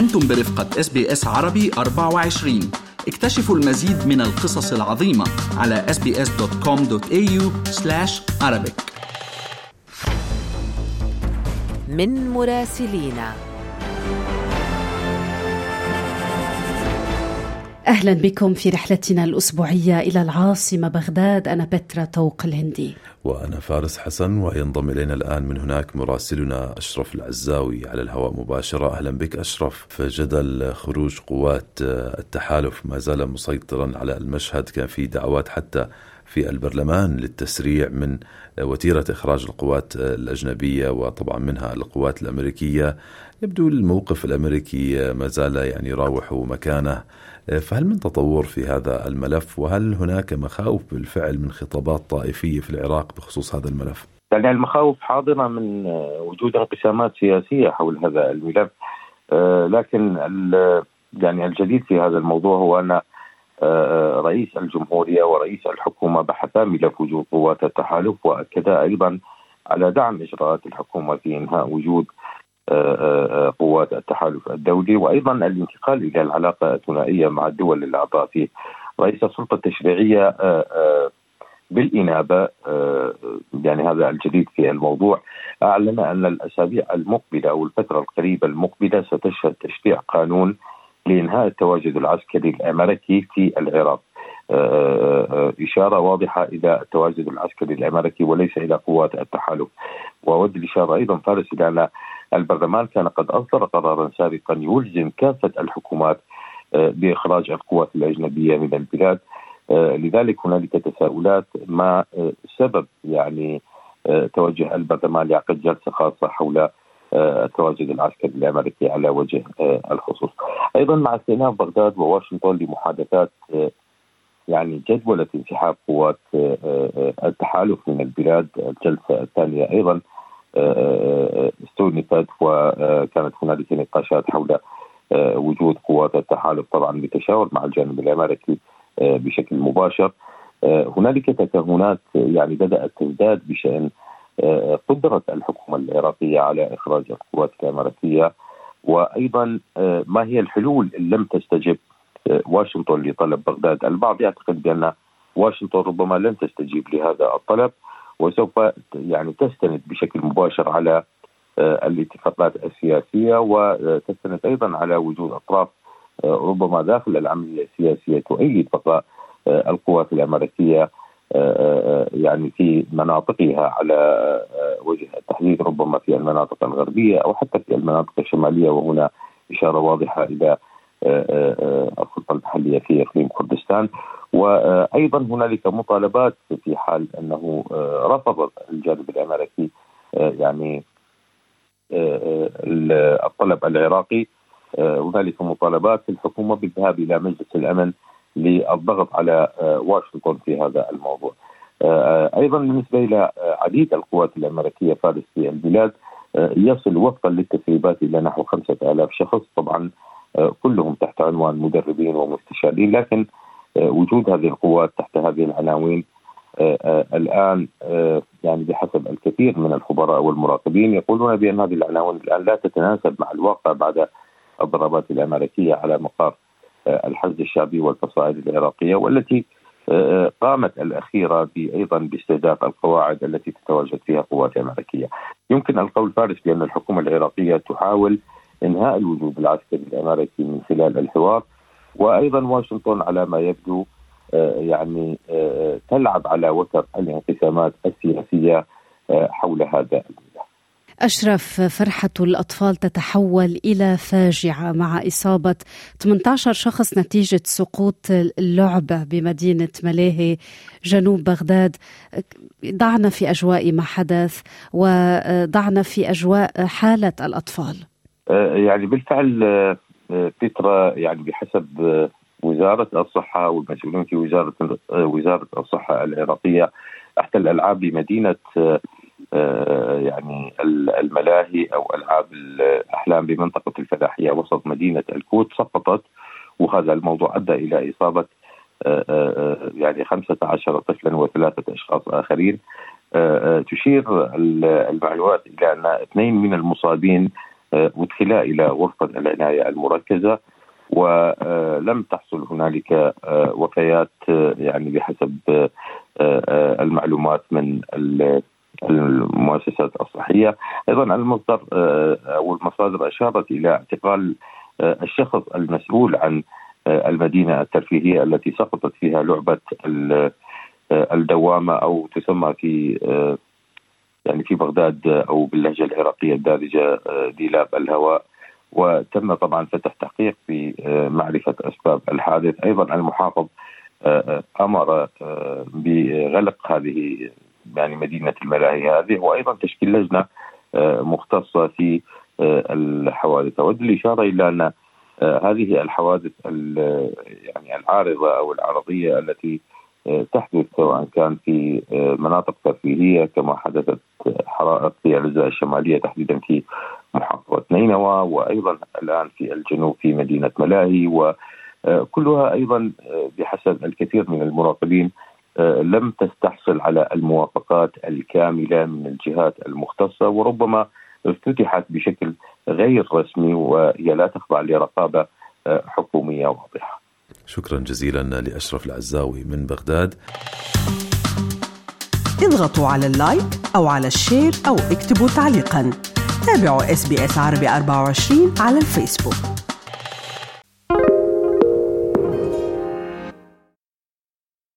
أنتم برفقة SBS عربي 24 اكتشفوا المزيد من القصص العظيمة على sbs.com.au arabic. من مراسلينا. أهلا بكم في رحلتنا الأسبوعية إلى العاصمة بغداد. أنا بترا توق الهندي. وأنا فارس حسن وينضم إلينا الآن من هناك مراسلنا أشرف العزاوي على الهواء مباشرة. أهلا بك أشرف. فجدل خروج قوات التحالف ما زال مسيطرا على المشهد. كان في دعوات حتى في البرلمان للتسريع من وتيرة إخراج القوات الأجنبية وطبعا منها القوات الأمريكية. يبدو الموقف الأمريكي ما زال يعني يراوح مكانه. فهل من تطور في هذا الملف؟ وهل هناك مخاوف بالفعل من خطابات طائفية في العراق بخصوص هذا الملف؟ يعني المخاوف حاضرة من وجود انقسامات سياسية حول هذا الملف. لكن يعني الجديد في هذا الموضوع هو أن رئيس الجمهورية ورئيس الحكومة بحثا ملف وجود قوات التحالف وأكدا أيضا على دعم إجراءات الحكومة في إنهاء وجود قوات التحالف الدولي وأيضا الانتقال إلى العلاقة الثنائية مع الدول الأعضاء فيه. رئيس السلطة التشريعية بالإنابة يعني هذا الجديد في الموضوع أعلن أن الأسابيع المقبلة أو الفترة القريبة المقبلة ستشهد تشريع قانون لإنهاء التواجد العسكري الأمريكي في العراق. إشارة واضحة إلى التواجد العسكري الأمريكي وليس إلى قوات التحالف وأود الإشارة أيضا فارس إلى أن البرلمان كان قد أصدر قرارا سابقا يلزم كافة الحكومات بإخراج القوات الأجنبية من البلاد لذلك هنالك تساؤلات ما سبب يعني توجه البرلمان لعقد جلسة خاصة حول التواجد العسكري الأمريكي على وجه الخصوص. أيضا مع استئناف بغداد وواشنطن لمحادثات يعني جدولة انسحاب قوات التحالف من البلاد الجلسة الثانية أيضا استؤنفت وكانت هنالك نقاشات حول وجود قوات التحالف طبعا بتشاور مع الجانب الأمريكي بشكل مباشر. هنالك تكهنات يعني بدات تزداد بشأن قدرة الحكومة العراقية على إخراج القوات الأمريكية وأيضا ما هي الحلول اللي لم تستجب واشنطن لطلب بغداد؟ البعض يعتقد بأن واشنطن ربما لن تستجيب لهذا الطلب وسوف يعني تستند بشكل مباشر على الاتفاقات السياسية وتستند أيضا على وجود أطراف ربما داخل العملية السياسية تؤيد بقاء القوات الأمريكية يعني في مناطقها على وجه التحديد ربما في المناطق الغربية أو حتى في المناطق الشمالية وهنا إشارة واضحة إلى السلطه المحلية في إقليم كردستان وأيضا هنالك مطالبات في حال أنه رفض الجانب الأمريكي يعني الطلب العراقي هنالك مطالبات في الحكومة بالذهاب إلى مجلس الأمن للضغط على واشنطن في هذا الموضوع. أيضا بالنسبة إلى عديد القوات الأمريكية فارس في البلاد يصل وفقا للتسريبات إلى نحو 5000 شخص. طبعا كلهم تحت عنوان مدربين ومستشارين لكن وجود هذه القوات تحت هذه العناوين الآن يعني بحسب الكثير من الخبراء والمراقبين يقولون بأن هذه العناوين الآن لا تتناسب مع الواقع بعد الضربات الأمريكية على مقر الحشد الشعبي والفصائل العراقية والتي قامت الأخيرة أيضا باستهداف القواعد التي تتواجد فيها قوات أمريكية. يمكن القول فارس بأن الحكومة العراقية تحاول إنهاء الوجود العسكري الأمريكي من خلال الحوار وأيضا واشنطن على ما يبدو يعني تلعب على وتر الانقسامات السياسية حول هذا. أشرف فرحة الأطفال تتحول إلى فاجعة مع إصابة 18 شخص نتيجة سقوط اللعبة بمدينة ملاهي جنوب بغداد. ضعنا في أجواء ما حدث وضعنا في أجواء حالة الأطفال. يعني بالفعل بترا يعني بحسب وزارة الصحة والمسؤولين في وزارة وزارة الصحة العراقية تحت الألعاب بمدينة يعني الملاهي أو ألعاب الأحلام بمنطقة الفلاحية وسط مدينة الكوت سقطت وهذا الموضوع أدى إلى إصابة يعني 15 طفلا وثلاثة أشخاص آخرين. تشير المعلومات إلى أن اثنين من المصابين ادخلا إلى غرفة العناية المركزة ولم تحصل هنالك وفيات يعني بحسب المعلومات من المؤسسات الصحية، أيضا المصدر أو المصادر أشارت إلى اعتقال الشخص المسؤول عن المدينة الترفيهية التي سقطت فيها لعبة الدوامة أو تسمى في يعني في بغداد أو باللهجة العراقية الدارجة ديلاب الهواء. وتم طبعا فتح تحقيق في معرفة أسباب الحادث. أيضا المحافظ أمر بغلق هذه يعني مدينة الملاهي هذه وأيضا تشكيل لجنة مختصة في الحوادث. أود الإشارة إلى أن هذه الحوادث يعني العارضة أو العرضية التي تحدث سواء كان في مناطق ترفيهية كما حدثت حرائق في الأجزاء الشمالية تحديدا في محافظة نينوى وأيضا الآن في الجنوب في مدينة ملاهي وكلها أيضا بحسب الكثير من المراقبين لم تستحصل على الموافقات الكاملة من الجهات المختصة وربما افتتحت بشكل غير رسمي وهي لا تخضع لرقابة حكومية واضحة. شكرا جزيلا لأشرف العزاوي من بغداد. اضغطوا على ال like أو على ال share أو اكتبوا تعليقا. تابعوا SBS عربي 24 على الفيسبوك.